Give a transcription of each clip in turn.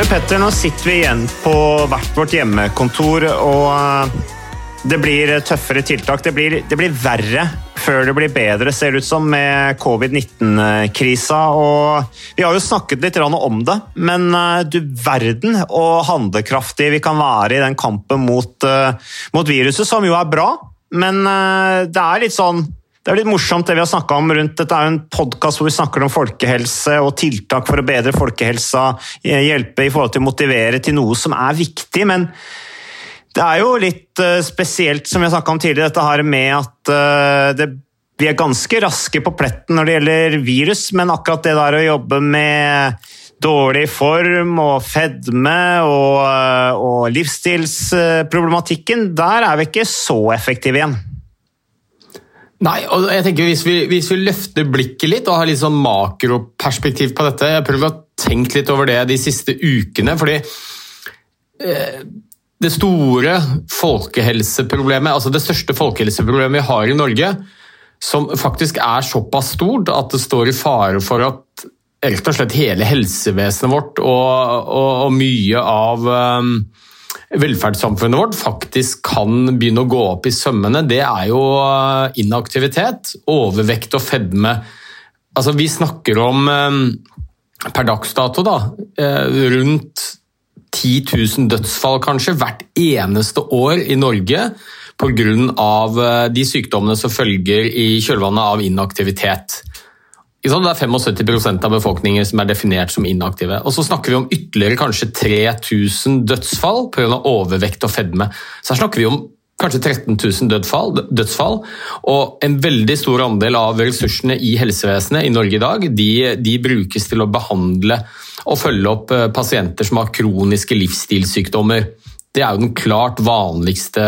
Ole Petter, nå sitter vi igjen på hvert vårt hjemmekontor, og eh, det blir tøffere tiltak. Det blir, det blir verre før det blir bedre, ser det ut som, med covid-19-krisa. Og vi har jo snakket litt om det, men eh, du verden og handlekraftig vi kan være i den kampen mot, eh, mot viruset, som jo er bra. Men det er litt sånn det er litt morsomt det vi har snakka om rundt Dette er jo en podkast hvor vi snakker om folkehelse og tiltak for å bedre folkehelsa, hjelpe i forhold til å motivere til noe som er viktig. Men det er jo litt eh, spesielt, som vi har snakka om tidligere, dette her med at eh, det, vi er ganske raske på pletten når det gjelder virus, men akkurat det der å jobbe med dårlig form og fedme og, eh, og livsstilsproblematikken, der er vi ikke så effektive igjen. Nei, og jeg tenker hvis vi, hvis vi løfter blikket litt og har litt sånn makroperspektiv på dette Jeg prøver å tenke litt over det de siste ukene, fordi eh, det store folkehelseproblemet, altså det største folkehelseproblemet vi har i Norge, som faktisk er såpass stort at det står i fare for at rett og slett hele helsevesenet vårt og, og, og mye av um, velferdssamfunnet vårt faktisk kan begynne å gå opp i sømmene, det er jo eh, inaktivitet, overvekt og fedme. Altså, vi snakker om, eh, per dags dato, da, eh, rundt 10 000 dødsfall kanskje hvert eneste år i Norge pga. de sykdommene som følger i kjølvannet av inaktivitet. Det er 75% av befolkningen som er definert som inaktive. Og så snakker vi om ytterligere kanskje 3000 dødsfall pga. overvekt og fedme. Så her snakker vi om kanskje 13 000 dødsfall, dødsfall. Og en veldig stor andel av ressursene i helsevesenet i Norge i dag de, de brukes til å behandle og følge opp eh, pasienter som har kroniske livsstilssykdommer. Det er jo den klart vanligste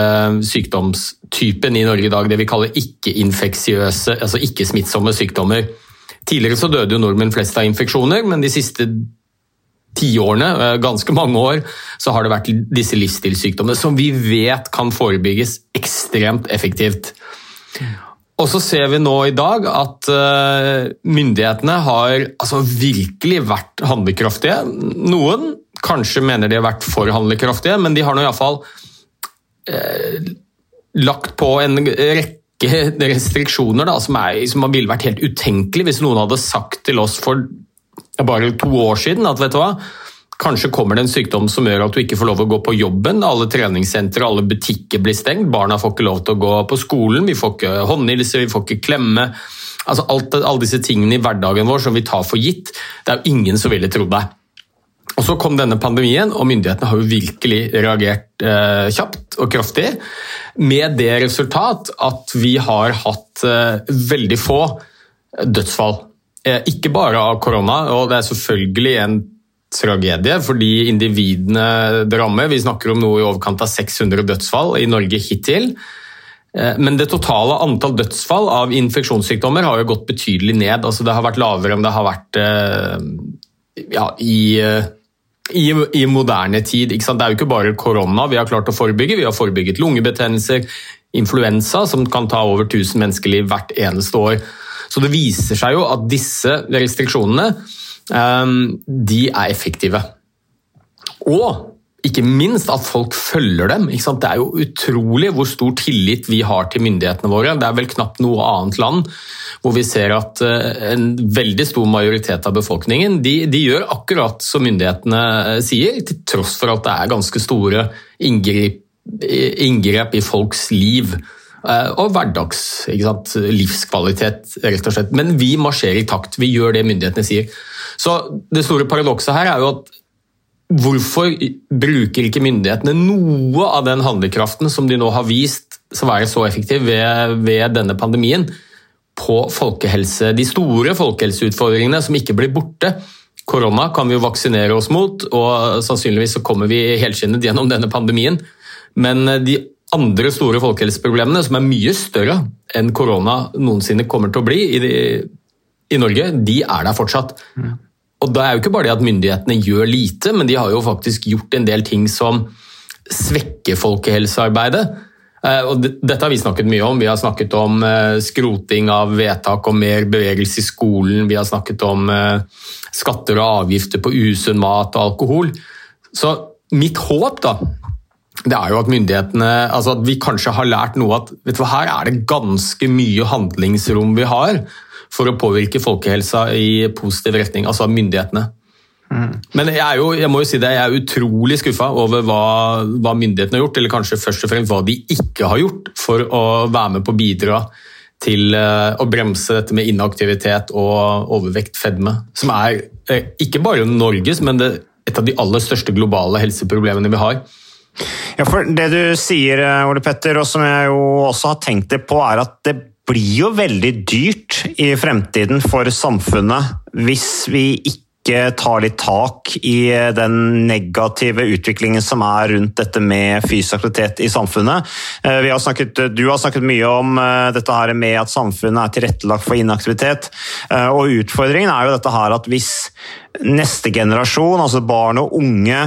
sykdomstypen i Norge i dag, det vi kaller ikke-infeksiøse, altså ikke-smittsomme sykdommer. Tidligere så døde jo nordmenn flest av infeksjoner, men de siste tiårene, eh, ganske mange år, så har det vært disse livsstilssykdommene som vi vet kan forebygges ekstremt effektivt. Og så ser vi nå i dag at uh, myndighetene har altså, virkelig vært handlekraftige. Noen kanskje mener de har vært for handlekraftige, men de har nå iallfall eh, lagt på en rekke rekke restriksjoner da, som, er, som ville vært helt utenkelig hvis noen hadde sagt til oss for bare to år siden at vet du hva, kanskje kommer det en sykdom som gjør at du ikke får lov å gå på jobben. Alle treningssentre, alle butikker blir stengt. Barna får ikke lov til å gå på skolen. Vi får ikke håndhilse, vi får ikke klemme. Altså alt, alle disse tingene i hverdagen vår som vi tar for gitt. Det er jo ingen som ville trodd deg. Og Så kom denne pandemien, og myndighetene har jo virkelig reagert eh, kjapt og kraftig. Med det resultat at vi har hatt eh, veldig få dødsfall. Eh, ikke bare av korona, og det er selvfølgelig en tragedie fordi individene det rammer. Vi snakker om noe i overkant av 600 dødsfall i Norge hittil. Eh, men det totale antall dødsfall av infeksjonssykdommer har jo gått betydelig ned. Altså det har vært lavere enn det har vært eh, ja, i i, i, moderne tid. Det er jo ikke bare korona vi har klart å forebygge. Vi har forebygget lungebetennelser, influensa, som kan ta over 1000 menneskeliv hvert eneste år. Så det viser seg jo at disse restriksjonene um, de er effektive. Og ikke minst at folk følger dem. Det er jo utrolig hvor stor tillit vi har til myndighetene våre. Det er vel knapt noe annet land hvor vi ser at eh, en veldig stor majoritet av befolkningen de, de gjør akkurat som myndighetene eh, sier, til tross for at det er ganske store inngrep, inngrep i folks liv. Eh, og hverdags livskvalitet, rett og slett. Men vi marsjerer i takt. Vi gjør det myndighetene sier. Så Det store paradokset her er jo at Hvorfor bruker ikke myndighetene noe av den handlekraften som de nå har vist skal være så effektiv ved, ved, denne pandemien, på folkehelse? De store folkehelseutfordringene som ikke blir borte. Korona kan vi jo vaksinere oss mot, og sannsynligvis så kommer vi helskinnet gjennom denne pandemien. Men de andre store folkehelseproblemene, som er mye større enn korona noensinne kommer til å bli i, i Norge, de er der fortsatt. Og da er jo ikke bare det at myndighetene gjør lite, men de har jo faktisk gjort en del ting som svekker folkehelsearbeidet. Eh, og dette har vi snakket mye om. Vi har snakket om eh, skroting av vedtak om mer bevegelse i skolen. Vi har snakket om eh, skatter og avgifter på usunn mat og alkohol. Så mitt håp da, det er jo at myndighetene altså at vi kanskje har lært noe at vet du hva, her er det ganske mye handlingsrom vi har for å påvirke folkehelsa i positiv retning, altså myndighetene. Men jeg, er jo, jeg, må jo si det, jeg er utrolig skuffa over hva, hva, myndighetene har gjort, eller kanskje først og fremst hva de ikke har gjort for å være med på å bidra til eh, å bremse dette med inaktivitet og overvekt, fedme. Som er eh, ikke bare Norges, men det, et av de aller største globale helseproblemene vi har. Ja, for Det du sier, eh, Ole Petter, og som jeg jo også har tenkt det på, er at det blir jo veldig dyrt i fremtiden for samfunnet hvis vi ikke tar litt tak i den negative utviklingen som er rundt dette med fysisk aktivitet i samfunnet. Eh, har snakket, du har snakket mye om eh, dette her med at samfunnet er tilrettelagt for inaktivitet. Eh, og Utfordringen er jo dette her at hvis neste generasjon, altså barn og unge,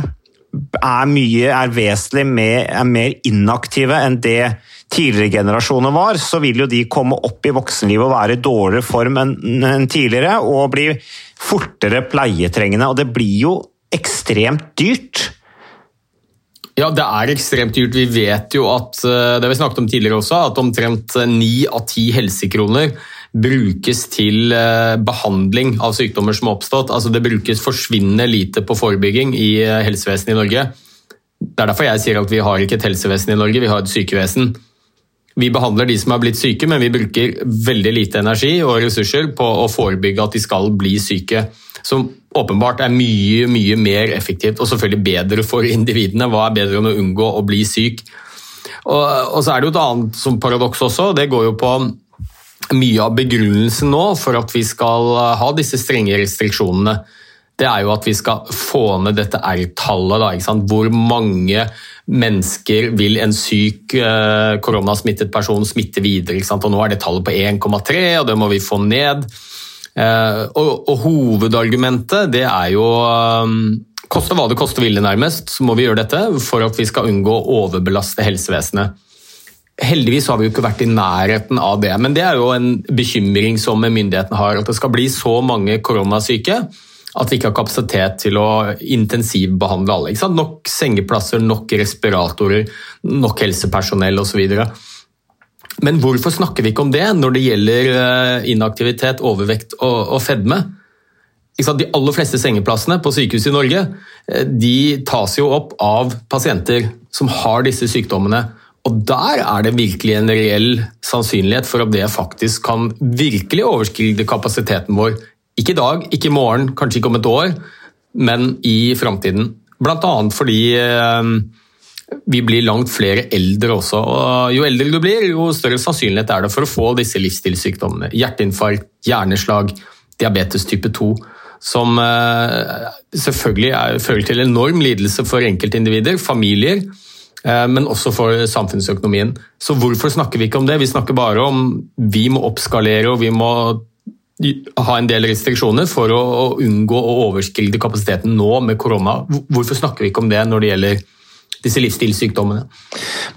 er, mye, er vesentlig mer, er mer inaktive enn det tidligere generasjoner var, så vil jo de komme opp i voksenlivet og være i dårligere form enn tidligere og bli fortere pleietrengende. Og det blir jo ekstremt dyrt. Ja, det er ekstremt dyrt. Vi vet jo at eh, det vi snakket om tidligere også, at omtrent ni av ti helsekroner brukes til eh, behandling av sykdommer som har oppstått. Altså Det brukes forsvinnende lite på forebygging i eh, helsevesenet i Norge. Det er derfor jeg sier at vi har ikke et helsevesen i Norge, vi har et sykevesen. Vi behandler de som har blitt syke, men vi bruker veldig lite energi og ressurser på å forebygge at de skal bli syke. Som åpenbart er mye mye mer effektivt og selvfølgelig bedre for individene. Hva er bedre enn å unngå å bli syk? Og, og så er det jo et annet som paradoks også. Det går jo på mye av begrunnelsen nå for at vi skal ha disse strenge restriksjonene. Det er jo at vi skal få ned dette R-tallet. Hvor mange mennesker vil en syk eh, koronasmittet person smitte videre. Og nå er det tallet på 1,3, og det må vi få ned. Eh, og, og hovedargumentet det er jo um, Koste hva det koste ville, nærmest, så må vi gjøre dette for at vi skal unngå å overbelaste helsevesenet. Heldigvis har vi jo ikke vært i nærheten av det, men det er jo en bekymring som myndighetene har. At det skal bli så mange koronasyke at vi ikke har kapasitet til å intensivbehandle alle. Nok sengeplasser, nok respiratorer, nok helsepersonell osv. Men hvorfor snakker vi ikke om det når det gjelder eh, inaktivitet, overvekt og, fedme? De aller fleste sengeplassene på sykehus i Norge eh, de tas jo opp av pasienter som har disse sykdommene. Og Der er det virkelig en reell sannsynlighet for at det faktisk kan virkelig overskride kapasiteten vår ikke i dag, ikke i morgen, kanskje ikke om et år, men i framtiden. Bl.a. fordi eh, vi blir langt flere eldre også. og Jo eldre du blir, jo større sannsynlighet er det for å få disse livsstilssykdommene. Hjerteinfarkt, hjerneslag, diabetes type 2. Som eh, selvfølgelig er, fører til enorm lidelse for enkeltindivider, familier, eh, men også for samfunnsøkonomien. Så hvorfor snakker vi ikke om det? Vi snakker bare om vi må oppskalere og vi må ha en del restriksjoner for å, unngå å overskride kapasiteten nå med korona. Hvorfor snakker vi ikke om det når det gjelder disse livsstilssykdommene.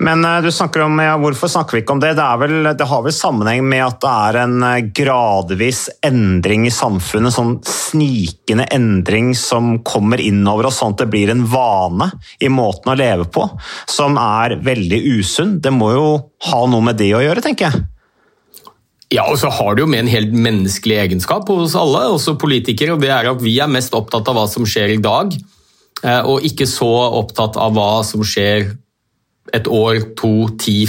Men uh, du snakker om, ja, hvorfor snakker vi ikke om det? Det, vel, det, har vel sammenheng med at det er en uh, gradvis endring i samfunnet, sånn snikende endring som kommer innover oss, sånn at det blir en vane i måten å leve på, som er veldig usunn. Det må jo ha noe med det å gjøre, tenker jeg. Ja, og så har det jo med en helt menneskelig egenskap hos alle, også politikere, og det er at vi er mest opptatt av hva som skjer i dag, eh, og ikke så opptatt av hva som skjer et år, to, ti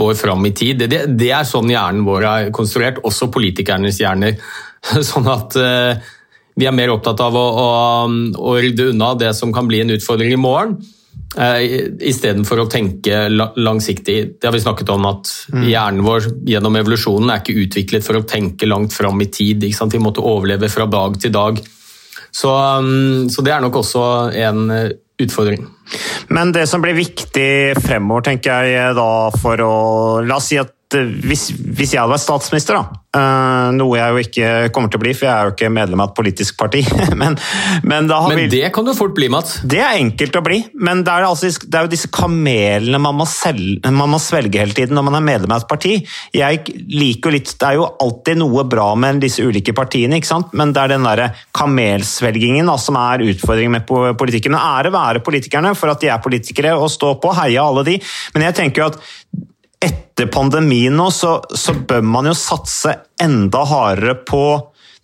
år fram i tid. Det, det er sånn hjernen vår er konstruert, også politikernes hjerner. Sånn at eh, vi er mer opptatt av å, å, å rydde unna det som kan bli en utfordring i morgen, istedenfor å tenke langsiktig. Det har vi snakket om, at mm. hjernen vår gjennom evolusjonen er ikke utviklet for å tenke langt fram i tid. Vi måtte overleve fra dag til dag. Så, mm, så, det er nok også en eh, utfordring. Men det som blir viktig fremover, tenker jeg da for å La oss si at Eh, hvis, hvis, jeg hadde vært statsminister, da, uh, noe jeg jo ikke kommer til å bli, for jeg er jo ikke medlem av et politisk parti Men, men, men vi, det kan du fort bli, Mats. Det er enkelt å bli, men det er, altså, det er jo disse kamelene man må, selge, man må, svelge hele tiden når man er medlem av et parti. Jeg liker jo litt, Det er jo alltid noe bra med disse ulike partiene, ikke sant? men det er den der kamelsvelgingen da, som er utfordringen med politikken. Ære være politikerne for at de er politikere, og stå på, heie alle de, men jeg tenker jo at etter pandemien nå, så, så, bør man jo satse enda hardere på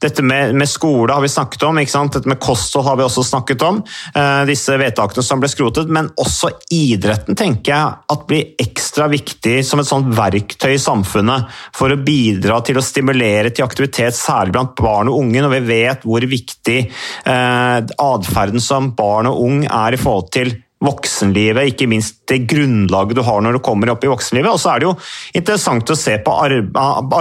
dette med, med, skole har vi snakket om, dette med kosthold har vi også snakket om. Eh, disse vedtakene som ble skrotet. Men også idretten tenker jeg at blir ekstra viktig som et sånt verktøy i samfunnet for å bidra til å stimulere til aktivitet, særlig blant barn og unge, når vi vet hvor viktig eh, atferden som barn og ung er i forhold til voksenlivet, ikke minst det grunnlaget du har når du kommer opp i voksenlivet. Og så er det jo interessant å se på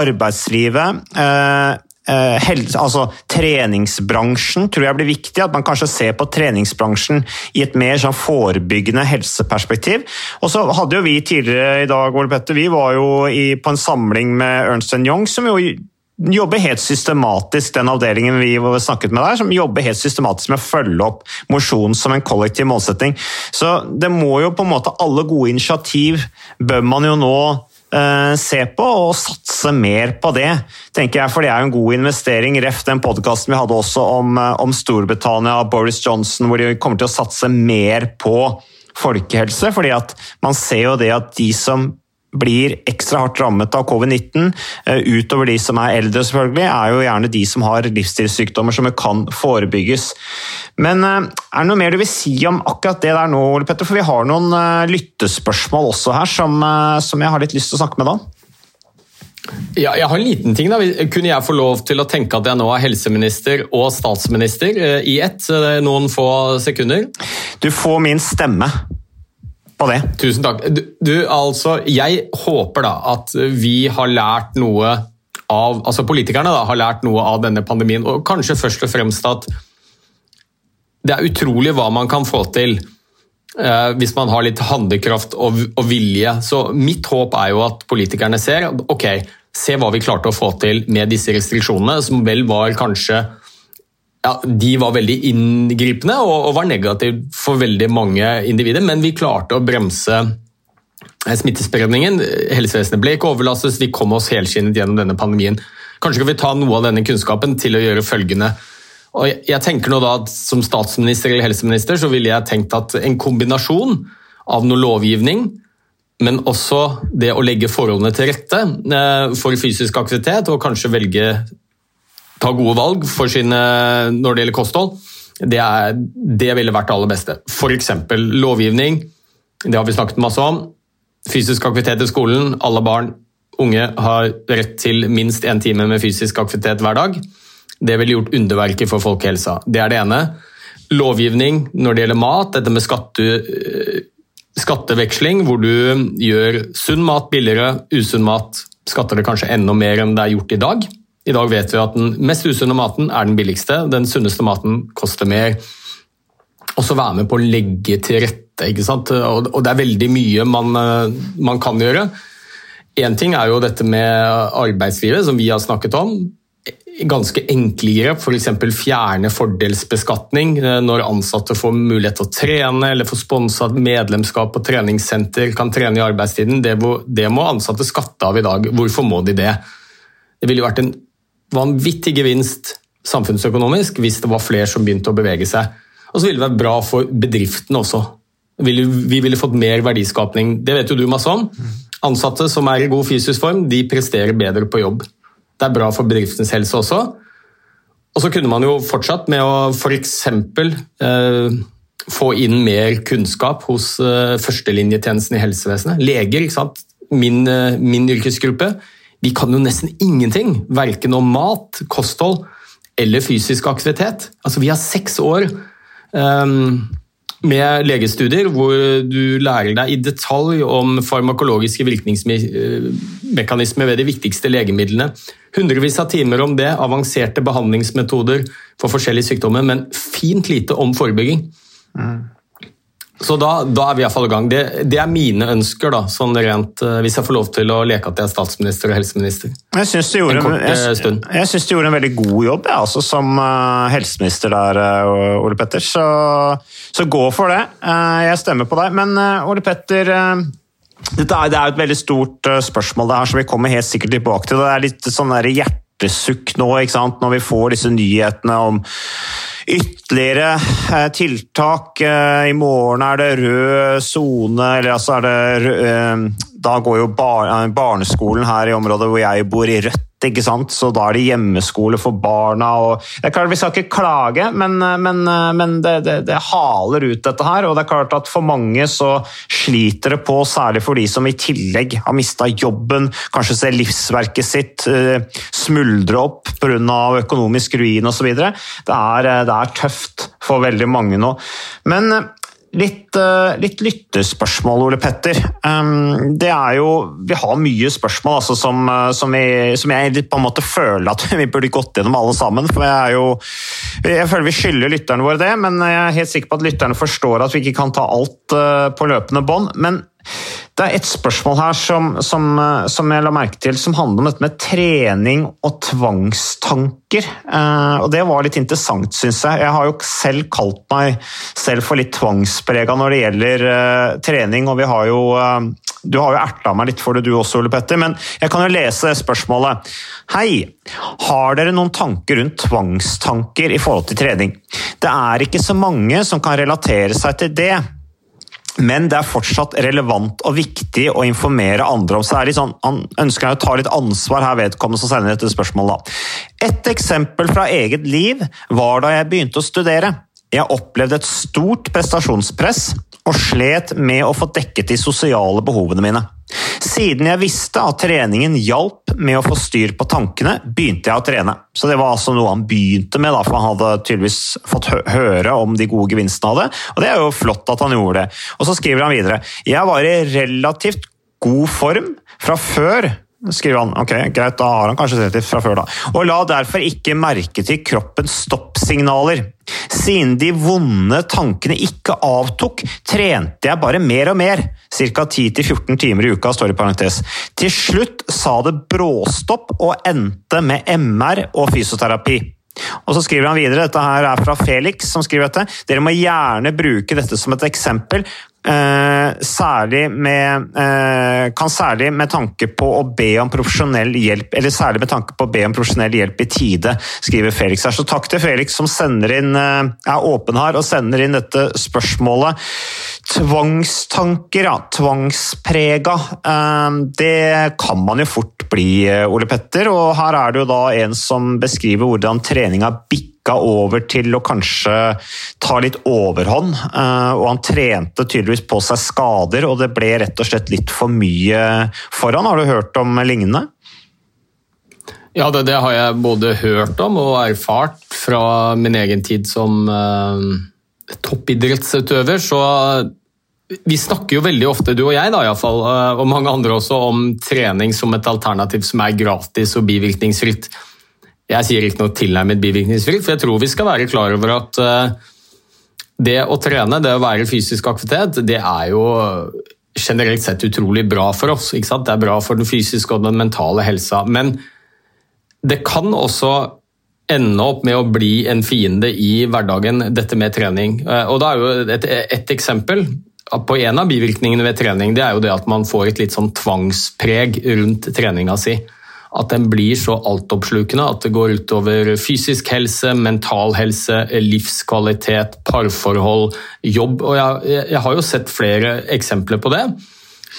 arbeidslivet. Eh, eh, helse, altså Treningsbransjen tror jeg blir viktig. At man kanskje ser på treningsbransjen i et mer sånn forebyggende helseperspektiv. Og så hadde jo vi tidligere i dag Ole Petter, vi var jo i, på en samling med Ernst Young, som jo jobber helt systematisk, den avdelingen vi snakket med der, som jobber helt systematisk med å følge opp mosjon som en kollektiv målsetting. Så det må jo på en måte Alle gode initiativ bør man jo nå eh, se på og satse mer på det, tenker jeg, for det er jo en god investering. Ref den podkasten vi hadde også om, eh, om Storbritannia og Boris Johnson, hvor de kommer til å satse mer på folkehelse. fordi at man ser jo det at de som blir ekstra hardt rammet av covid-19, eh, utover de som er eldre, selvfølgelig, er jo gjerne de som har livsstilssykdommer som kan forebygges. Men eh, er det noe mer du vil si om akkurat det der nå, Ole Petter? For vi har noen eh, lyttespørsmål også her som, som jeg har litt lyst til å snakke med deg om. Ja, jeg har en liten ting. da. Kunne jeg få lov til å tenke at jeg nå er helseminister og statsminister i ett noen få sekunder? Du får min stemme på det. Tusen takk. Du, du, altså, jeg håper da at vi har lært noe av Altså politikerne da, har lært noe av denne pandemien, og kanskje først og fremst at det er utrolig hva man kan få til eh, hvis man har litt handlekraft og, og, vilje. Så mitt håp er jo at politikerne ser ok, se hva vi klarte å få til med disse restriksjonene, som vel var kanskje ja, de var veldig inngripende og, og var negative for veldig mange individer, men vi klarte å bremse eh, smittespredningen. Helsevesenet ble ikke overlastet, vi kom oss helskinnet gjennom denne pandemien. Kanskje skal vi ta noe av denne kunnskapen til å gjøre følgende. Og jeg tenker nå da at Som statsminister eller helseminister så ville jeg tenkt at en kombinasjon av noe lovgivning, men også det å legge forholdene til rette eh, for fysisk aktivitet, og kanskje velge ta gode valg sine, når det gjelder kosthold, det, er, det ville vært det aller beste. F.eks. lovgivning, det har vi snakket masse om. Fysisk aktivitet i skolen. Alle barn, unge har rett til minst én time med fysisk aktivitet hver dag. Det ville gjort underverker for folkehelsa. Det er det ene. Lovgivning når det gjelder mat, dette med skatte, skatteveksling, hvor du gjør sunn mat billigere, usunn mat skatter det kanskje enda mer enn det er gjort i dag. I dag vet vi at den mest usunne maten er den billigste. Den sunneste maten koster mer. Og så være med på å legge til rette. ikke sant? Og det er veldig mye man, eh, man kan gjøre. Én ting er jo dette med arbeidslivet, som vi har snakket om. ganske enkle grep, f.eks. fjerne fordelsbeskatning eh, når ansatte får mulighet til å trene eller får sponsa medlemskap på treningssenter, kan trene i arbeidstiden. Det må ansatte skatte av i dag. Hvorfor må de det? Det ville jo vært en vanvittig gevinst samfunnsøkonomisk hvis det var flere som begynte å bevege seg. Og så ville det vært bra for bedriftene også. Vi ville fått mer verdiskapning. Det vet jo du masse om. Ansatte som er i god fysisk form, de presterer bedre på jobb. Det er bra for bedriftens helse også. Og så kunne man jo fortsatt med å f.eks. Eh, få inn mer kunnskap hos eh, førstelinjetjenesten i helsevesenet. Leger, ikke sant. Min, eh, min yrkesgruppe. Vi kan jo nesten ingenting, verken om mat, kosthold eller fysisk aktivitet. Altså, vi har seks år um, med legestudier hvor du lærer deg i detalj om farmakologiske virkningsmekanismer ved de viktigste legemidlene. Hundrevis av timer om det, avanserte behandlingsmetoder for forskjellige sykdommer, men fint lite om forebygging. Mm. Så da, da, er vi iallfall i gang. Det, det, er mine ønsker, da, sånn rent, eh, hvis jeg får lov til å leke at jeg er statsminister og helseminister. Jeg syns du, gjorde en, jeg, jeg, jeg synes du gjorde en veldig god jobb ja, altså, som uh, helseminister der, uh, Ole Petter. Så, så, gå for det. Uh, jeg stemmer på deg. Men Ole Petter dette er, det er et veldig stort spørsmål det her, som vi kommer helt sikkert tilbake til. Det er litt sånn hjertesukk nå når vi får disse nyhetene om ytterligere eh, tiltak. Eh, I morgen er det rød sone, eller altså er det eh, Da går jo barneskolen her i området hvor jeg bor, i rødt ikke sant? så da er det hjemmeskole for barna. Og det er klart, Vi skal ikke klage, men, men, men det, det, det, haler ut dette her. Og det er klart at for mange så sliter det på, særlig for de som i tillegg har mista jobben, kanskje ser livsverket sitt uh, smuldre opp pga. økonomisk ruin osv. Det, er, det er tøft for veldig mange nå. Men Litt, uh, litt, lyttespørsmål, Ole Petter. Det er jo, vi har mye spørsmål altså, som, uh, som, vi, som, jeg på en måte føler at vi burde gått gjennom alle sammen. for Jeg, jo, jeg føler vi skylder lytterne våre det, men jeg er helt sikker på at lytterne forstår at vi ikke kan ta alt uh, på løpende bånd. Men det er et spørsmål her som, som, som, jeg la merke til, som handler om dette med trening og tvangstanker. Eh, og Det var litt interessant, syns jeg. Jeg har jo selv kalt meg selv for litt tvangsprega når det gjelder eh, trening. og vi har jo, eh, Du har jo erta meg litt for det du også, Ole Petter, men jeg kan jo lese spørsmålet. Hei! Har dere noen tanker rundt tvangstanker i forhold til trening? Det er ikke så mange som kan relatere seg til det. Men det er fortsatt relevant og viktig å informere andre om. Så sånn, Han ønsker å ta litt ansvar her, vedkommende som sender dette spørsmålet. Et eksempel fra eget liv var da jeg begynte å studere. Jeg opplevde et stort prestasjonspress og slet med å få dekket de sosiale behovene mine. Siden jeg visste at treningen hjalp med å få styr på tankene, begynte jeg å trene. Så det var altså noe han begynte med, da, for han hadde tydeligvis fått høre om de gode gevinstene av det. Og det er jo flott at han gjorde det. Og så skriver han videre. Jeg var i relativt god form fra før skriver han. Ok, Greit, da har han kanskje sett det fra før, da. Og la derfor ikke merke til kroppens stoppsignaler. Siden de vonde tankene ikke avtok, trente jeg bare mer og mer. Ca. 10-14 timer i uka, står det i parentes. Til slutt sa det bråstopp og endte med MR og fysioterapi. Og så skriver han videre, dette her er fra Felix, som skriver dette. Dere må gjerne bruke dette som et eksempel. Eh, særlig med, eh, kan særlig med tanke på å be om profesjonell hjelp eller særlig med tanke på å be om profesjonell hjelp i tide, skriver Felix her. Så takk til Felix som inn, eh, er åpen her og sender inn dette spørsmålet. Tvangstanker, ja. Tvangsprega. Det kan man jo fort bli, Ole Petter. Og her er det jo da en som beskriver hvordan treninga bikker bikka over til å kanskje ta litt overhånd. Eh, og han trente tydeligvis på seg skader, og det ble rett og slett litt for mye for han. Har du hørt om lignende? Ja, det, det har jeg både hørt om og erfart fra min egen tid som eh, toppidrettsutøver. Så vi snakker jo veldig ofte, du og jeg da iallfall, uh, og mange andre også, om trening som et alternativ som er gratis og bivirkningsfritt. Jeg sier ikke noe tilnærmet bivirkningsfritt, for jeg tror vi skal være klar over at eh, det å trene, det å være fysisk aktivitet, det er jo generelt sett utrolig bra for oss. Det er bra for den fysiske og den mentale helsa. Men det kan også ende opp med å bli en fiende i hverdagen, dette med trening. Eh, Og da er jo et, et eksempel på en av bivirkningene ved trening, det er jo det at man får et litt sånn tvangspreg rundt treninga si. At den blir så altoppslukende at det går utover fysisk helse, mental helse, livskvalitet, parforhold, jobb. Og jeg, jeg har jo sett flere eksempler på det.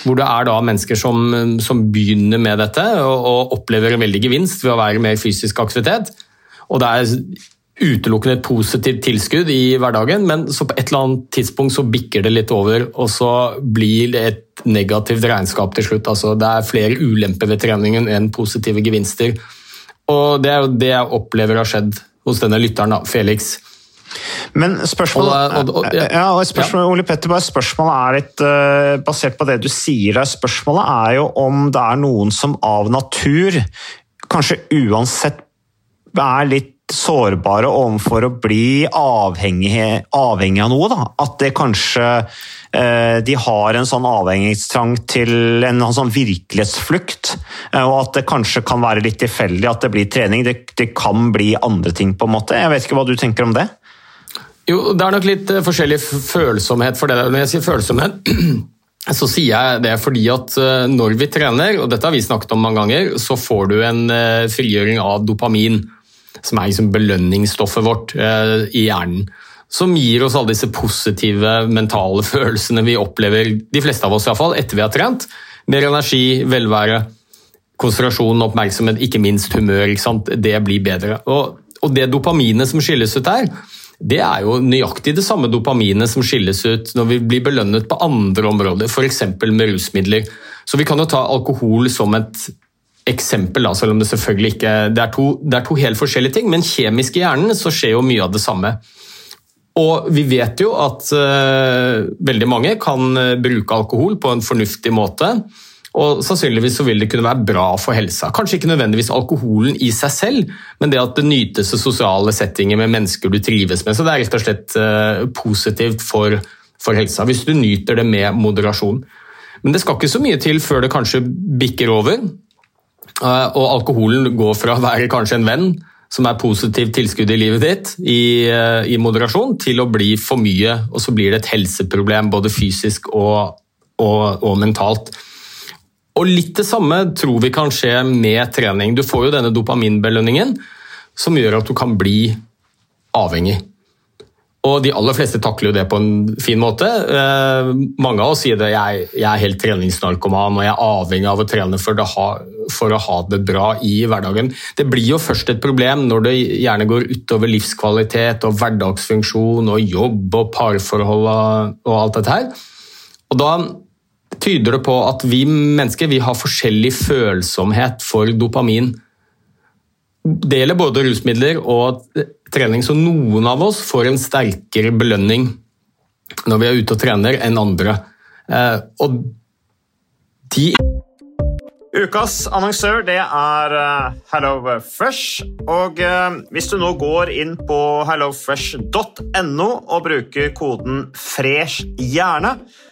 Hvor det er da mennesker som, som begynner med dette og, og opplever en veldig gevinst ved å være mer fysisk aktivitet. Og det er utelukkende et positivt tilskudd i hverdagen, men så på et eller annet tidspunkt så bikker det litt over, og så blir det et negativt regnskap til slutt. Altså, det er flere ulemper ved treningen enn positive gevinster. Og det er jo det jeg opplever har skjedd hos denne lytteren, da, Felix. Men spørsmålet, Og- og- og- ja. ja, spørsmålet Ole Petter, bare spørsmålet er litt eh, basert på det du sier der. Spørsmålet er jo om det er noen som av natur, kanskje uansett, er litt sårbare overfor å bli avhengig, avhengig av noe. Da. At det kanskje eh, de har en sånn avhengighetstrang til en sånn virkelighetsflukt. eh, Og at det kanskje kan være litt tilfeldig at det blir trening. Det, det kan bli andre ting, på en måte. Jeg vet ikke hva du tenker om det? Jo, det er nok litt eh, forskjellig følsomhet for det. Når jeg sier følsomhet, så sier jeg det fordi at eh, når vi trener, og dette har vi snakket om mange ganger, så får du en frigjøring av dopamin, som er liksom belønningsstoffet vårt eh, i hjernen. Som gir oss alle disse positive mentale følelsene vi opplever, de fleste av oss iallfall, etter vi har trent. Mer energi, velvære, konsentrasjon, oppmerksomhet, ikke minst humør. Ikke? Det blir bedre. Og, og det dopaminet som skilles ut der, det er jo nøyaktig det samme dopaminet som skilles ut når vi blir belønnet på andre områder, f.eks. med rusmidler. Så vi kan jo ta alkohol som et eksempel, da, selv om det selvfølgelig ikke det er, to, det er to helt forskjellige ting, men kjemisk i hjernen så skjer jo mye av det samme. Og vi vet jo at uh, veldig mange kan eh, bruke alkohol på en fornuftig måte. Og sannsynligvis så vil det kunne være bra for helsa. Kanskje ikke nødvendigvis alkoholen i seg selv, men det at det nytes i sosiale settinger med mennesker du trives med. Så det er rett og slett uh, positivt for, for helsa, hvis du nyter det med moderasjon. Men det skal ikke så mye til før det kanskje bikker over, og alkoholen går fra å være kanskje en venn som er positivt tilskudd i livet ditt i, eh, i moderasjon, til å bli for mye, og så blir det et helseproblem både fysisk og, og, og mentalt. Og litt det samme tror vi kan skje med trening. Du får jo denne dopaminbelønningen som gjør at du kan bli avhengig. Og de aller fleste takler jo det på en fin måte. Eh, mange av oss sier det jeg, er helt treningsnarkoman og jeg er avhengig av å trene for, ha, for å ha det bra i hverdagen. Det blir jo først et problem når det gjerne går utover livskvalitet og hverdagsfunksjon og jobb og parforhold og alt dette her. Og da tyder det på at vi mennesker vi har forskjellig følsomhet for dopamin. Det gjelder både rusmidler og trening, så noen av oss får en sterkere belønning når vi er ute og trener, enn andre. Eh, Og de Ukas annonsør det er HelloFresh. Og eh, hvis du nå går inn på hellofresh.no og bruker koden 'fresh hjerne',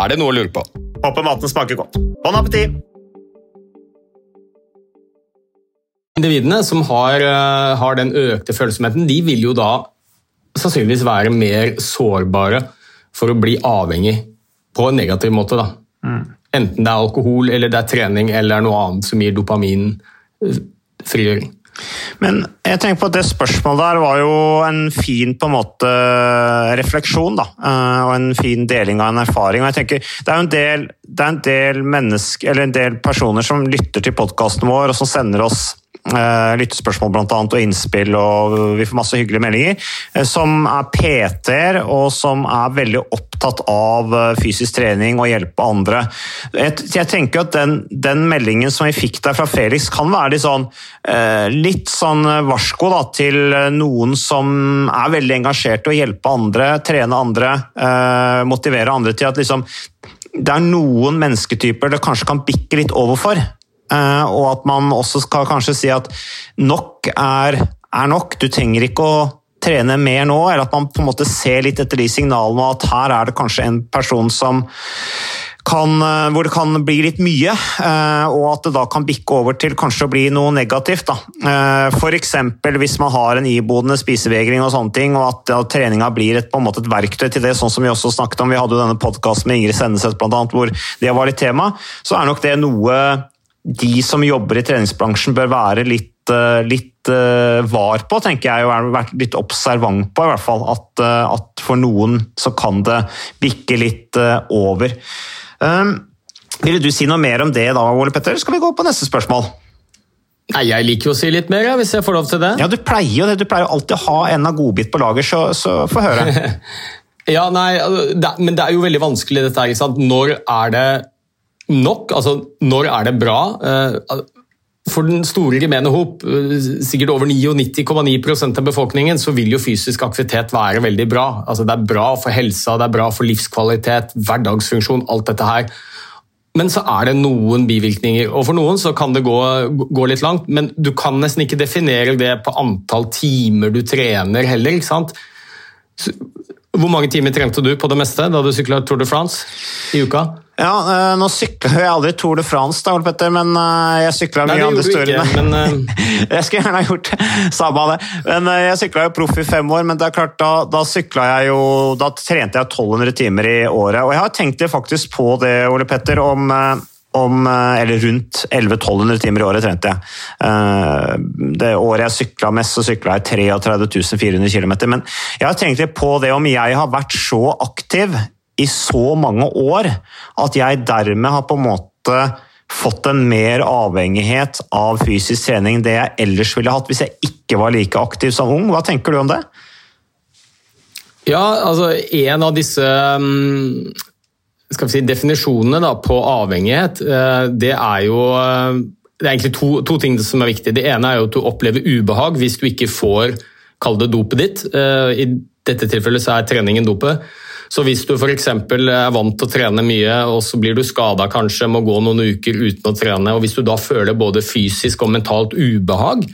Er det noe å lure på? Håper maten smaker godt. Bon appétit! Individene som har, eh, har, den økte følsomheten, de vil jo da sannsynligvis være mer sårbare for å bli avhengig på en negativ måte. Da. Mm. Enten det er alkohol, eller det er trening eller noe annet som gir dopamin eh, frigjøring. Men jeg tenker på at det spørsmålet der var jo en fin på en måte refleksjon, da. Eh, og en fin deling av en erfaring. Og jeg tenker, Det er jo en del, det er en del, mennesker, eller en del personer som lytter til podkasten vår, og som sender oss lyttespørsmål blant annet, og innspill, og vi får masse hyggelige meldinger. Uh, som er PT-er, og som er veldig opptatt av uh, fysisk trening og hjelpe andre. Jeg tenker at den, den, meldingen som vi fikk der fra Felix, kan være litt sånn, litt sånn varsko da, til noen som er veldig engasjert i å hjelpe andre, trene andre, motivere andre til at liksom det er noen mennesketyper det kanskje kan bikke litt over for. Eh, og at man også skal kanskje si at nok er, er nok. Du trenger ikke å trene mer nå, eller at man på en måte ser litt etter de signalene at her er det kanskje en person som kan, eh, hvor det kan bli litt mye, eh, og at det da kan bikke over til kanskje å bli noe negativt. F.eks. hvis man har en iboende spisevegring og sånne ting, og at treninga blir et, på en måte et verktøy til det, sånn som vi også snakket om. Vi hadde jo denne podkasten med Ingrid Senneset hvor det var litt tema. Så er nok det noe de som jobber i treningsbransjen bør være litt, eh, litt uh, var på, tenker jeg, og vært litt observant på. i hvert fall, At, uh, at for noen så kan det bikke litt over. Um, ville du si noe mer om det da, Ole Petter? Skal vi gå på neste spørsmål? Nei, Jeg liker jo å si litt mer, ja, hvis jeg får lov til det. Ja, Du pleier jo det. Du pleier jo alltid å ha en av godbit på lager, så, så få høre. ja, nei, det, Men det er jo veldig vanskelig, dette her. Når er det nok? Altså, når er det bra? Eh, for den store gemene hop, eh, sikkert over 99,9% av befolkningen, så vil jo fysisk aktivitet være veldig bra. Altså, det er bra for helsa, det er bra for livskvalitet, hverdagsfunksjon, alt dette her. Men så er det noen bivirkninger, og for noen så kan det gå, gå, litt langt. Men du kan nesten ikke definere det på antall timer du trener heller. ikke sant? Hvor mange timer trente du på det meste da du sykla Tour de France i uka? Ja, uh, Nå sykla jeg aldri Tour de France, da, Petter, men uh, jeg sykla mye andre steder. Men, uh... jeg skulle gjerne ha gjort samme av det. Men Jeg sykla jo proff i fem år, men det er klart, da, da jeg jo Da trente jeg 1200 timer i året. Og jeg har tenkt faktisk på det, Ole Petter, om om, eller rundt 1100-1200 timer i året trente jeg. Det året jeg sykla mest, så sykla jeg 33 400 km. Men jeg har tenkt litt på det om jeg har vært så aktiv i så mange år at jeg dermed har på en måte fått en mer avhengighet av fysisk trening det jeg ellers ville hatt hvis jeg ikke var like aktiv som ung. Hva tenker du om det? Ja, altså en av disse vi si, definisjonene da, på avhengighet, uh, det er jo uh, det er egentlig to, to, ting som er viktige. Det ene er jo at du opplever ubehag hvis du ikke får kall det dopet ditt. Uh, I dette tilfellet så er treningen dopet. Så hvis du f.eks. er vant til å trene mye, og så blir du skada kanskje, må gå noen uker uten å trene, og hvis du da føler både fysisk og mentalt ubehag,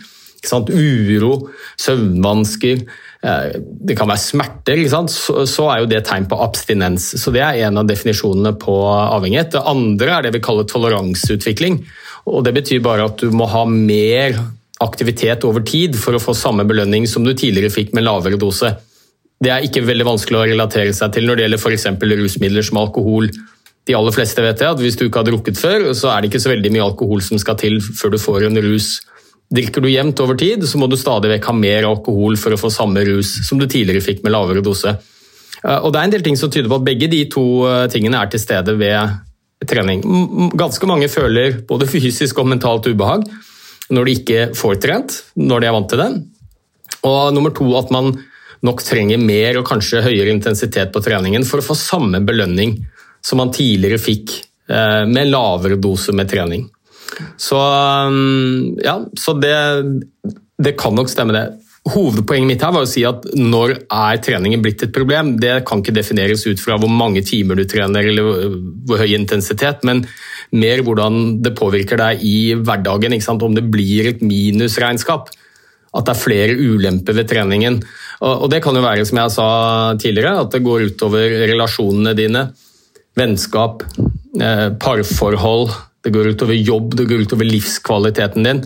uro, søvnvansker, eh, det kan være smerter, så er jo det tegn på abstinens. Så Det er en av definisjonene på avhengighet. Det andre er det vi kaller toleranseutvikling. og Det betyr bare at du må ha mer aktivitet over tid for å få samme belønning som du tidligere fikk med lavere dose. Det er ikke veldig vanskelig å relatere seg til når det gjelder f.eks. rusmidler som alkohol. De aller fleste vet jeg at Hvis du ikke har drukket før, så er det ikke så veldig mye alkohol som skal til før du får en rus. Drikker du jevnt over tid, så må du stadig vekk ha mer alkohol for å få samme rus som du tidligere fikk med lavere dose. Eh, og Det er en del ting som tyder på at begge de to eh, tingene er til stede ved trening. Ganske mange føler både fysisk og mentalt ubehag når de ikke får trent, når de er vant til det. Og nummer to at man nok trenger mer og kanskje høyere intensitet på treningen for å få samme belønning som man tidligere fikk eh, med lavere dose med trening. Så, mm, ja, så det, det kan nok stemme, det. Hovedpoenget mitt her var å si at når er treningen blitt et problem? Det kan ikke defineres ut fra hvor mange timer du trener eller hvor høy intensitet, men mer hvordan det påvirker deg i hverdagen. Om det blir et minusregnskap. At det er flere ulemper ved treningen. Og det kan jo være, som jeg sa tidligere, at det går utover relasjonene dine. Vennskap, eh, parforhold, det går utover jobb, det går utover livskvaliteten din.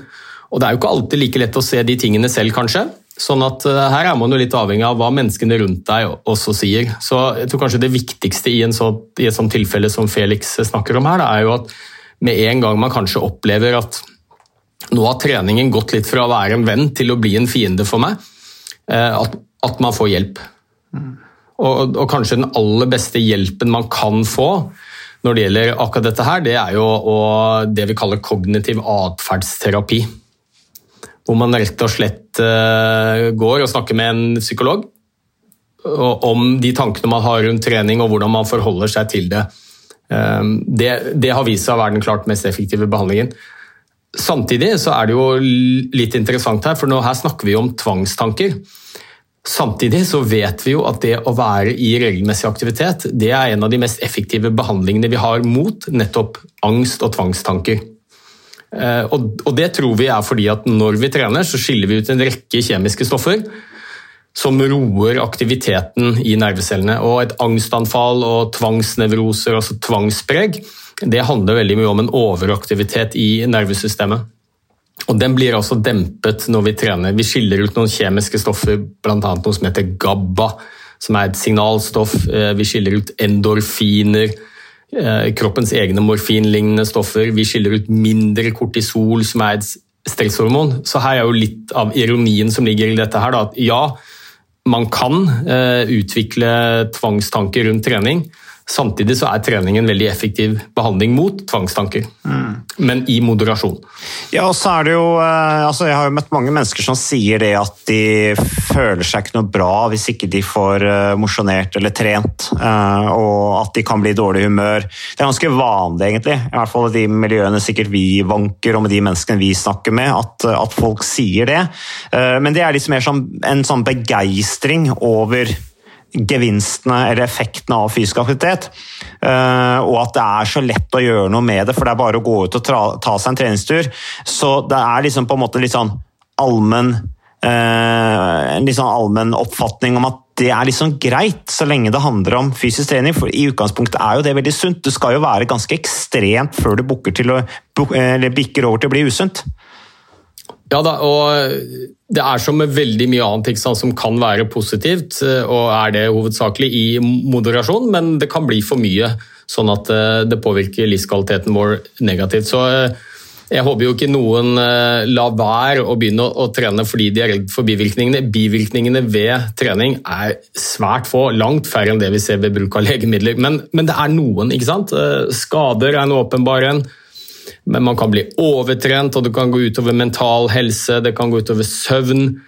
Og det er jo ikke alltid like lett å se de tingene selv, kanskje. Sånn at eh, her er man jo litt avhengig av hva menneskene rundt deg også sier. Så jeg tror kanskje det viktigste i, så, i et sånt tilfelle som Felix snakker om her, er jo at med en gang man kanskje opplever at nå har treningen gått litt fra å være en venn til å bli en fiende for meg, at, at man får hjelp. Mm. Og, og, kanskje den aller beste hjelpen man kan få når det gjelder akkurat dette her, det er jo å, det vi kaller kognitiv atferdsterapi. Hvor man rett og slett uh, går og snakker med en psykolog om de tankene man har rundt trening og hvordan man forholder seg til det. Um, det, det har vist seg å være den klart mest effektive behandlingen. Samtidig så er det jo litt interessant her, for nå her snakker vi om tvangstanker. Samtidig så vet vi jo at det å være i regelmessig aktivitet det er en av de mest effektive behandlingene vi har mot nettopp angst og tvangstanker. Eh, og det tror vi er fordi at når vi trener, så skiller vi ut en rekke kjemiske stoffer som roer aktiviteten i nervecellene. Og et angstanfall og tvangsnevroser, altså tvangspreg, det handler veldig mye om en overaktivitet i nervesystemet. Og Den blir altså dempet når vi trener. Vi skiller ut noen kjemiske stoffer, bl.a. noe som heter GABA, som er et signalstoff. Eh, vi skiller ut endorfiner, eh, kroppens egne morfinlignende stoffer. Vi skiller ut mindre kortisol, som er et stresshormon. Så her er jo litt av ironien som ligger i dette her. At ja, man kan eh, utvikle tvangstanker rundt trening, Samtidig så er trening en veldig effektiv behandling mot tvangstanker, mm. men i moderasjon. Ja, og så er det jo, eh, altså Jeg har jo møtt mange mennesker som sier det at de føler seg ikke noe bra hvis ikke de får uh, mosjonert eller trent, uh, og at de kan bli i dårlig humør. Det er ganske vanlig, egentlig, i hvert fall i de miljøene sikkert vi vanker, og med de menneskene vi snakker med, at, at folk sier det. Men det er litt mer som en sånn begeistring over gevinstene eller effektene av fysisk aktivitet. Eh, og at det er så lett å gjøre noe med det, for det er bare å gå ut og ta seg en treningstur. Så det er liksom på en måte litt sånn allmenn eh, en litt sånn allmenn oppfatning om at det er liksom greit, så lenge det handler om fysisk trening. For i utgangspunktet er jo det veldig sunt. Det skal jo være ganske ekstremt før du bikker over til å bli usunt. Ja da, og det er som med veldig mye annet sant, som kan være positivt, eh, og er det hovedsakelig i moderasjon, men det kan bli for mye, sånn at eh, det påvirker livskvaliteten vår negativt. Så eh, jeg håper jo ikke noen lar være å begynne å trene fordi de er redd for bivirkningene. Bivirkningene ved trening er svært få, langt færre enn det vi ser ved bruk av legemidler. Men, men det er noen, ikke sant. Skader er en åpenbar en. Men man kan bli overtrent, og det kan gå utover mental helse, det kan gå utover søvn.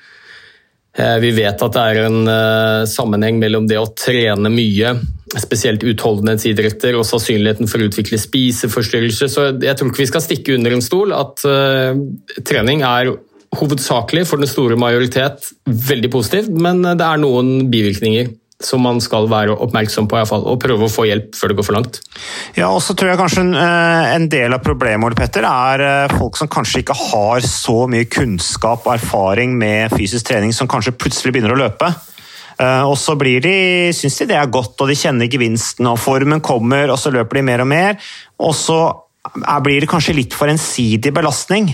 Eh, Vi vet at det er en eh, sammenheng mellom det å trene mye, spesielt utholdenhetsidretter, og sannsynligheten for å utvikle spiseforstyrrelser. Så jeg tror ikke vi skal stikke under en stol at eh, trening er hovedsakelig for den store majoritet veldig positivt, men det er noen bivirkninger som man skal være oppmerksom på, i fall, og prøve å få hjelp før det går for langt. Ja, og så tror jeg kanskje en, eh, del av problemet Petter, er eh, folk som kanskje ikke har så mye kunnskap og erfaring med fysisk trening, som kanskje plutselig begynner å løpe. Eh, Og så blir de, syns de det er godt, og de kjenner gevinsten, og formen kommer, og så løper de mer og mer. Og så blir det kanskje litt for ensidig belastning.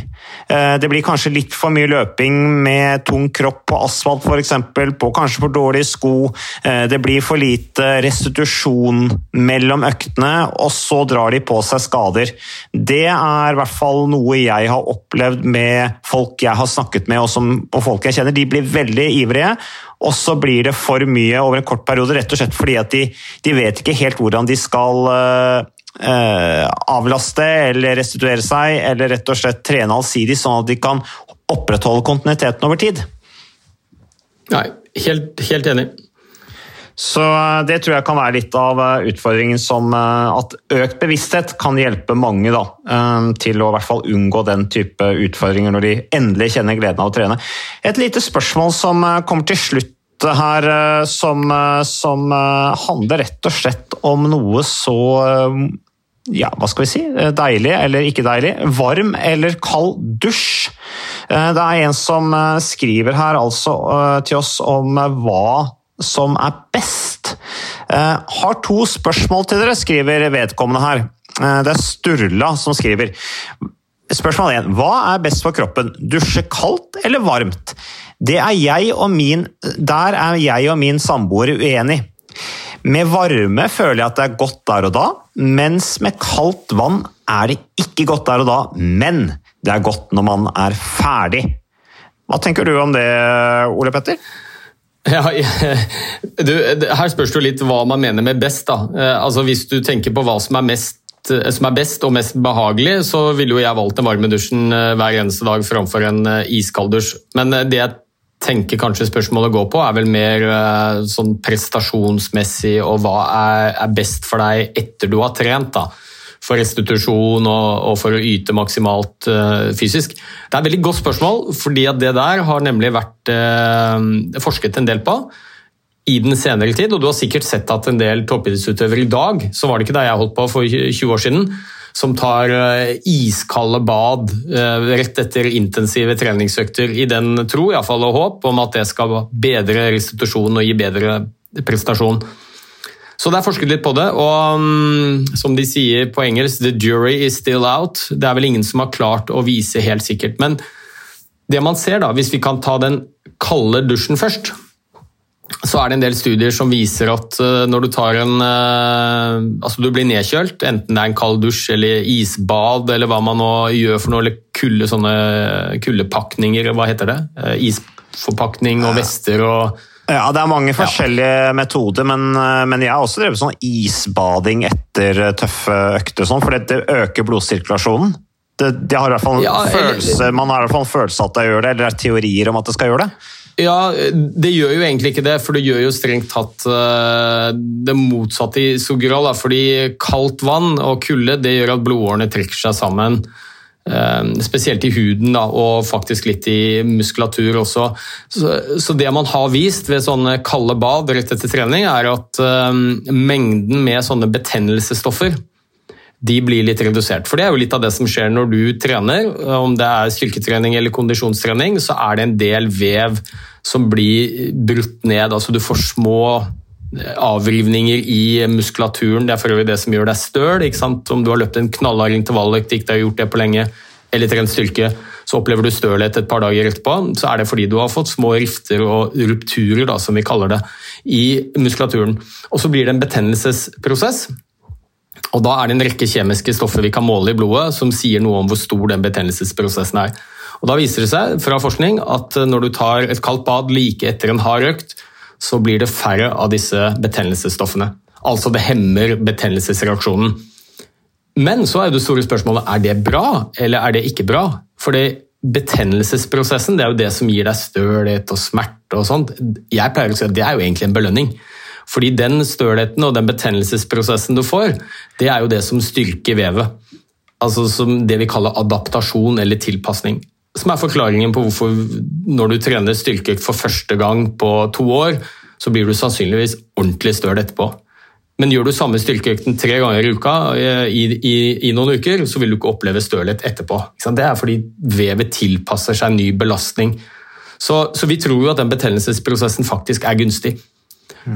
Eh, Det blir kanskje litt for mye løping med tung kropp på asfalt f.eks., på kanskje for dårlige sko. Eh, Det blir for lite restitusjon mellom øktene, og så drar de på seg skader. Det er i hvert fall noe jeg har opplevd med folk jeg har snakket med og, som, og folk jeg kjenner. De blir veldig ivrige. Og så blir det for mye over en kort periode, rett og slett fordi at de, de vet ikke helt hvordan de skal eh, avlaste eller restituere seg, eller rett og slett trene allsidig, sånn at de kan opprettholde kontinuiteten over tid. Nei, helt, helt enig. Så eh, det tror jeg kan være litt av eh, utfordringen som eh, at økt bevissthet kan hjelpe mange da, eh, til å i hvert fall unngå den type utfordringer når de endelig kjenner gleden av å trene. Et lite spørsmål som eh, kommer til slutt her, eh, som, eh, som eh, handler rett og slett om noe så eh, ja, hva skal vi si, eh, deilig eller ikke deilig, varm eller kald dusj. Eh, Det er en som eh, skriver her altså til oss om hva som er best. Har to spørsmål til dere, skriver vedkommende her. Det er Sturla som skriver. Spørsmål 1. Hva er best for kroppen? Dusje kaldt eller varmt? Det er jeg og min, der er jeg og min samboer uenig. Med varme føler jeg at det er godt der og da, mens med kaldt vann er det ikke godt der og da, men det er godt når man er ferdig. Hva tenker du om det, Ole Petter? Ja, du, her spørs det jo litt hva man mener med best. da. Eh, Altså Hvis du tenker på hva som er, mest, eh, som er best og mest behagelig, så ville jo jeg valgt den varme dusjen eh, hver eneste dag framfor en iskald dusj. Men det jeg tenker kanskje spørsmålet går på, er vel mer eh, sånn prestasjonsmessig og hva er, best for deg etter du har trent. da for restitusjon og, for å yte maksimalt eh, fysisk? Det er et veldig godt spørsmål, fordi det der har nemlig vært eh, forsket en del på i den senere tid, og du har sikkert sett at en del toppidrettsutøvere i dag, så var det ikke da jeg holdt på for 20 år siden, som tar eh, iskalde bad eh, rett etter intensive treningsøkter i den tro i fall, og håp om at det skal bedre restitusjon og gi bedre prestasjon. Så det er forsket litt på det, og mm, som de sier på engelsk, the jury is still out. Det er vel ingen som har klart å vise helt sikkert. Men det man ser da, hvis vi kan ta den kalde dusjen først, så er det en del studier som viser at eh, når du tar en eh, Altså du blir nedkjølt, enten det er en kald dusj eller isbad eller hva man nå gjør for noe, eller kulde, sånne kuldepakninger, hva heter det? Eh, Isforpakning og vester og Ja, det er mange forskjellige metoder, men, men jeg har også drevet sånn isbading etter tøffe økter, og sånn, for det, øker blodsirkulasjonen. Det, det har Ja, følelse, man har i hvert fall en følelse at det gjør det, eller det er teorier om at det skal gjøre det. Ja, det gjør jo egentlig ikke det, for det gjør jo strengt tatt eh, det motsatte i stor grad. Fordi kaldt vann og kulde det gjør at blodårene trekker seg sammen. eh, Spesielt i huden da, og faktisk litt i muskulatur også. Så, så det man har vist ved sånne kalde bad rett etter trening, er at eh, mengden med sånne betennelsesstoffer de blir litt redusert. For det er jo litt av det som skjer når du trener. Om det er styrketrening eller kondisjonstrening, så er det en del vev som blir brutt ned. Altså du får små eh, avrivninger i muskulaturen. Det er for øvrig det som gjør deg støl. Om du har løpt en knallhard intervalløkt, ikke har gjort det på lenge, eller trent styrke, så opplever du stølhet et par dager etterpå, så er det fordi du har fått små rifter og rupturer, da, som vi kaller det, i muskulaturen. Og så blir det en betennelsesprosess. Og Da er det en rekke kjemiske stoffer vi kan måle i blodet som sier noe om hvor stor den betennelsesprosessen er. Og Da viser det seg fra forskning at når du tar et kaldt bad like etter en hard økt, så blir det færre av disse betennelsesstoffene. Altså det hemmer betennelsesreaksjonen. Men så er det store spørsmålet er det bra eller er det ikke bra. For betennelsesprosessen, det er jo det som gir deg stølhet og smerte og sånt. Jeg pleier å si at det er jo egentlig en belønning. Fordi den stølheten og den betennelsesprosessen du får, det er jo det som styrker vevet. Altså som det vi kaller adaptasjon eller tilpasning. Som er forklaringen på hvorfor når du trener styrkeøkt for første gang på to år, så blir du sannsynligvis ordentlig støl etterpå. Men gjør du samme styrkeøkten tre ganger i uka eh, i, i, i, noen uker, så vil du ikke oppleve stølhet etterpå. Det er fordi vevet tilpasser seg ny belastning. Så, så vi tror jo at den betennelsesprosessen faktisk er gunstig.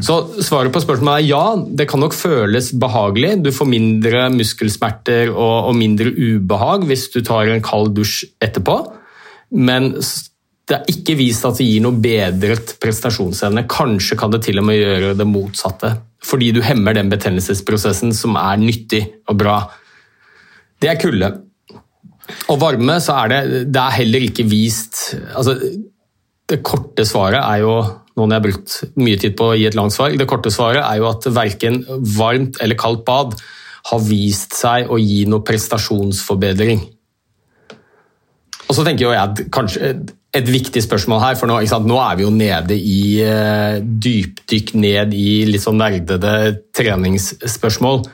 Så svaret på spørsmålet er ja, det kan nok føles behagelig. Du får mindre muskelsmerter og, og mindre ubehag hvis du tar en kald dusj etterpå. Men det er ikke vist at det gir noe bedret prestasjonsevne. Kanskje kan det til og med gjøre det motsatte fordi du hemmer den betennelsesprosessen som er nyttig og bra. Det er kulde. Og varme, så er det, det er heller ikke vist altså, Det korte svaret er jo når jeg har brukt mye tid på å gi et langt svar, det korte svaret er jo at verken varmt eller kaldt bad har vist seg å gi noe prestasjonsforbedring. Og så tenker jeg kanskje et viktig spørsmål her, for nå, nå er vi jo nede i uh, dypdykk ned i litt sånn nerdede treningsspørsmål.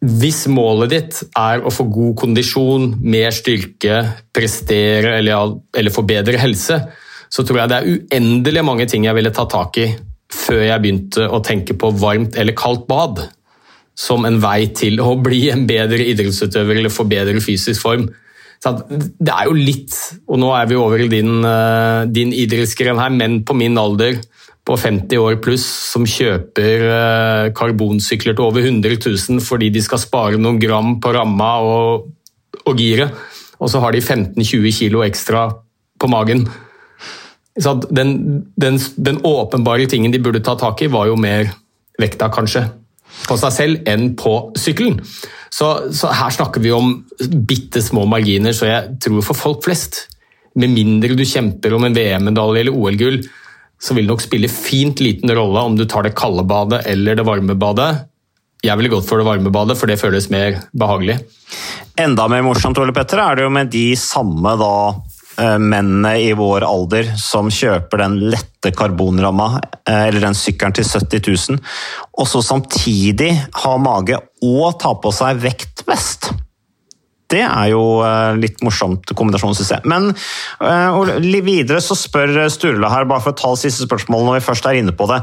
Hvis målet ditt er å få god kondisjon, mer styrke, prestere eller, eller få bedre helse, så tror jeg det er uendelig mange ting jeg ville tatt tak i før jeg begynte å tenke på varmt eller kaldt bad som en vei til å bli en bedre idrettsutøver eller få bedre fysisk form. Det er jo litt, og nå er vi over i din, eh, din idrettsgren her, men på min alder på 50 år pluss som kjøper eh, karbonsykler til over 100 000 fordi de skal spare noen gram på ramma og, og giret, og så har de 15-20 kilo ekstra på magen. Den, den, den, åpenbare tingen de burde ta tak i, var jo mer vekta, kanskje, på seg selv enn på sykkelen. Så, så, her snakker vi om bitte små marginer, så jeg tror for folk flest, med mindre du kjemper om en VM-medalje eller OL-gull, så vil det nok spille fint liten rolle om du tar det kalde badet eller det varme badet. Jeg ville gått for det varme badet, for det føles mer behagelig. Enda mer morsomt Ole Petter, er det jo med de samme da mennene i vår alder som kjøper den lette karbonramma, eh, eller den sykkelen til 70 000, og så samtidig ha mage og ta på seg vektvest. Det er jo eh, litt morsomt kombinasjon, syns jeg. Men uh, videre så spør Sturla her, bare for å ta det siste spørsmålet når vi først er inne på det.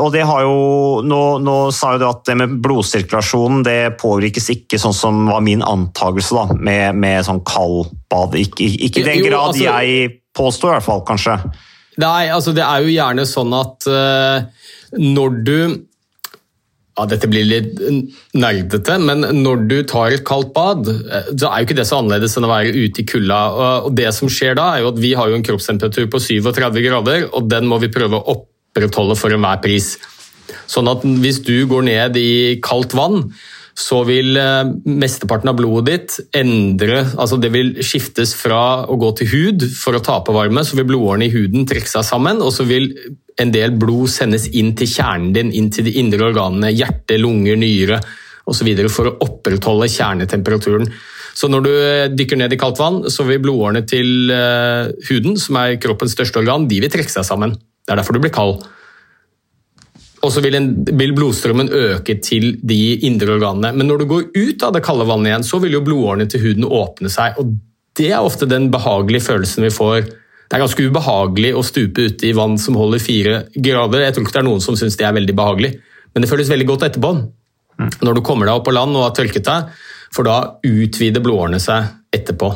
Og det har jo, nå, nå, sa jo du at det med blodsirkulasjonen det påvirkes ikke sånn som var min antakelse, da, med, med sånn kaldbad. Ikke, ikke i den grad jo, altså, jeg påstår, i hvert fall, kanskje. Nei, altså det er jo gjerne sånn at uh, når du ja, Dette blir litt nerdete, men når du tar et kaldt bad, eh, så er jo ikke det så annerledes enn å være ute i kulda. Og det som skjer da, er jo at vi har jo en kroppstemperatur på 37 grader, og den må vi prøve å opprettholde for enhver pris. Sånn at hvis du går ned i kaldt vann, så vil eh, mesteparten av blodet ditt endre altså Det vil skiftes fra å gå til hud for å tape varme, så vil blodårene i huden trekke seg sammen, og så vil en del blod sendes inn til kjernen din, inn til de indre organene, hjerte, lunger, nyre osv. for å opprettholde kjernetemperaturen. Så når du eh, dykker ned i kaldt vann, så vil blodårene til uh, huden, som er kroppens største organ, de vil trekke seg sammen. Det er derfor du blir kald. Og så vil, vil, blodstrømmen øke til de indre organene. Men når du går ut av det kalde vannet igjen, så vil jo blodårene til huden åpne seg. og Det er ofte den behagelige følelsen vi får det er ganske ubehagelig å stupe ute i vann som holder fire grader. Jeg tror ikke det er noen som syns det er veldig behagelig, men det føles veldig godt etterpå. Når du kommer deg opp på land og har tørket deg, for da utvider blodårene seg etterpå.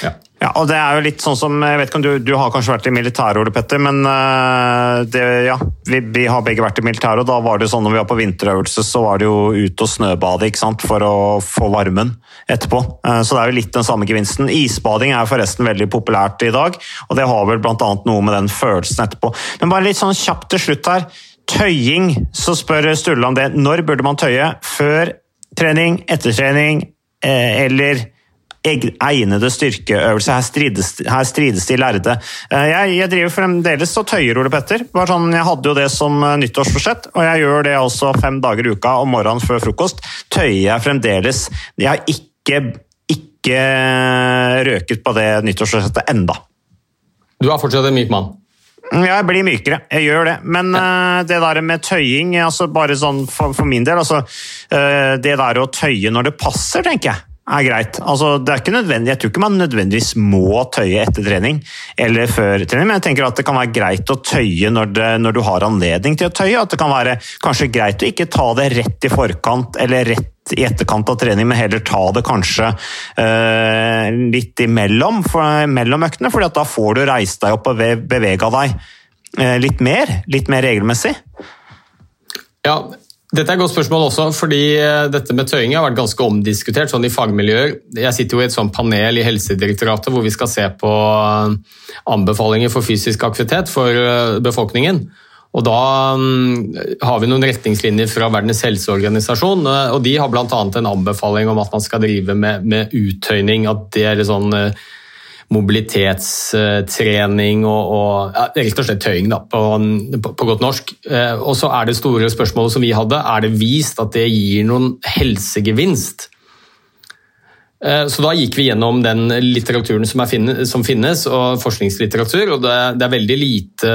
Ja. Ja, og det er jo litt sånn som, jeg vet ikke om Du, du har kanskje vært i militæret, Ole Petter, men uh, det, ja, vi, vi, har begge vært i militæret. og Da var det sånn når vi var på vinterøvelse, så var det jo ut og snøbade ikke sant, for å få varmen etterpå. Uh, så det er jo litt den samme gevinsten. Isbading er forresten veldig populært i dag, og det har vel bl.a. noe med den følelsen etterpå. Men bare litt sånn kjapt til slutt her. Tøying, så spør Sturle om det. Når burde man tøye? Før trening, etter trening eh, eller egnede styrkeøvelser. Her strides, her strides de lærde. Eh, jeg, jeg, driver fremdeles og tøyer, Ole Petter. Sånn, jeg hadde jo det som eh, nyttårsforsett, og jeg gjør det også fem dager i uka om morgenen før frokost. Tøyer jeg fremdeles. Jeg har ikke, ikke ikke røket på det nyttårsforsettet enda. Du er fortsatt en myk mann. Ja, jeg blir mykere. Jeg gjør det. Men uh, det der med tøying, altså bare sånn for, for min del altså, uh, Det der å tøye når det passer, tenker jeg, er greit. Altså, det er ikke nødvendig, jeg tror ikke man nødvendigvis må tøye etter trening eller før trening, men jeg tenker at det kan være greit å tøye når, det, når du har anledning til å tøye. At det kan være kanskje greit å ikke ta det rett i forkant eller rett i etterkant av trening, men heller ta det kanskje eh, litt imellom for, mellom øktene, for da får du reist deg opp og bevega deg eh, litt mer, litt mer regelmessig. Ja, dette er et godt spørsmål også, fordi eh, dette med tøying har vært ganske omdiskutert sånn i fagmiljøer. Jeg sitter jo i et sånt panel i Helsedirektoratet hvor vi skal se på anbefalinger for fysisk aktivitet for befolkningen. Og Da um, har vi noen retningslinjer fra Verdens helseorganisasjon. Eh, og De har bl.a. en anbefaling om at man skal drive med, med uttøyning. At det er sånn mobilitetstrening og, og ja, rett og slett tøying, da, på, på, godt norsk. Uh, og så er det store spørsmålet som vi hadde, er det vist at det gir noen helsegevinst? Eh, så Da gikk vi gjennom den litteraturen som, finnes, som finnes, og forskningslitteratur. og det, det, er veldig lite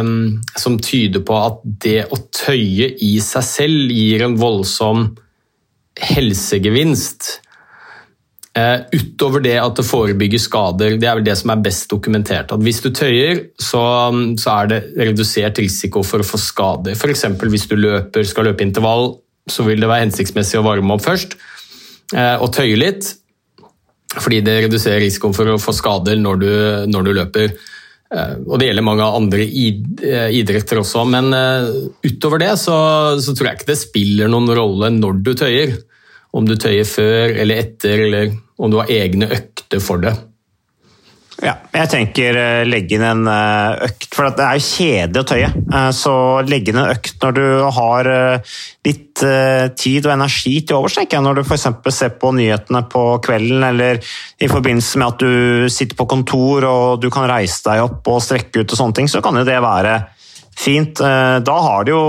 um, som tyder på at det å tøye i seg selv gir en voldsom helsegevinst. Uh, utover det at det forebygger skader. Det er vel det som er best dokumentert. At hvis du tøyer, så, så er det redusert risiko for å få skader. F.eks. hvis du løper, skal løpe intervall, så vil det være hensiktsmessig å varme opp først uh, og tøye litt. Fordi det reduserer risikoen for å få skader når du, når du løper. Eh, og Det gjelder mange andre eh, idretter også, men eh, utover det så, så, tror jeg ikke det spiller noen rolle når du tøyer. Om du tøyer før eller etter, eller om du har egne økter for det. Ja, jeg tenker eh, legge inn en eh, økt, for det er jo kjedelig å tøye. Eh, så legge inn en økt når du har litt tid og energi til overs. Når du f.eks. ser på nyhetene på kvelden, eller i forbindelse med at du sitter på kontor og du kan reise deg opp og strekke ut og sånne ting, så kan jo det være fint. Da har du jo,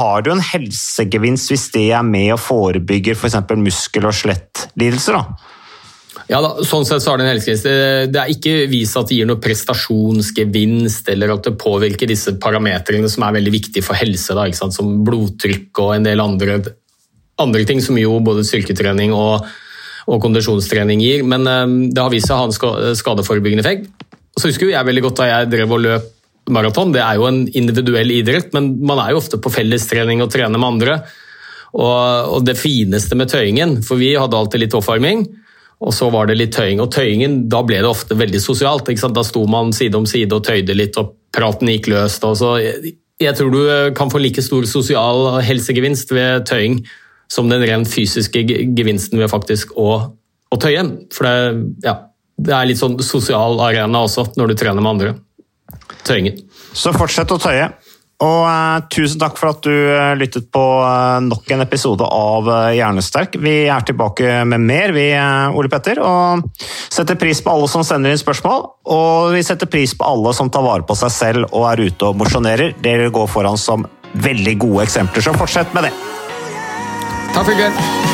har du en helsegevinst hvis det er med og forebygger f.eks. For muskel- og skjelettlidelser. Ja, da, sånn sett så har Det en helsegevinst. Det er ikke vist at det gir noe prestasjonsgevinst eller at det påvirker disse parametrene som er veldig viktige for helse, da, som blodtrykk og en del andre, andre ting som jo både styrketrening og, og kondisjonstrening gir. Men um, det har vist seg å ha en skadeforebyggende effekt. Så husker jeg veldig godt da jeg drev og løp maraton. Det er jo en individuell idrett, men man er jo ofte på fellestrening og trener med andre. Og, og det fineste med tøyingen, for vi hadde alltid litt oppvarming og så var det litt tøying. Og tøyingen, da ble det ofte veldig sosialt. Da sto man side om side og tøyde litt, og praten gikk løst. Så jeg tror du eh, kan få like stor sosial helsegevinst ved tøying som den rent fysiske gevinsten ved faktisk å, å tøye. For det, ja, det, er litt sånn sosial arena også, når du trener med andre. Tøyingen. Så fortsett å tøye. Og uh, tusen takk for at du uh, lyttet på uh, nok en episode av Hjernesterk. Vi er tilbake med mer, vi, Ole Petter. Og setter pris på alle som sender inn spørsmål. Og vi setter pris på alle som tar vare på seg selv og er ute og mosjonerer. Dere går foran som veldig gode eksempler, så fortsett med det. Takk for i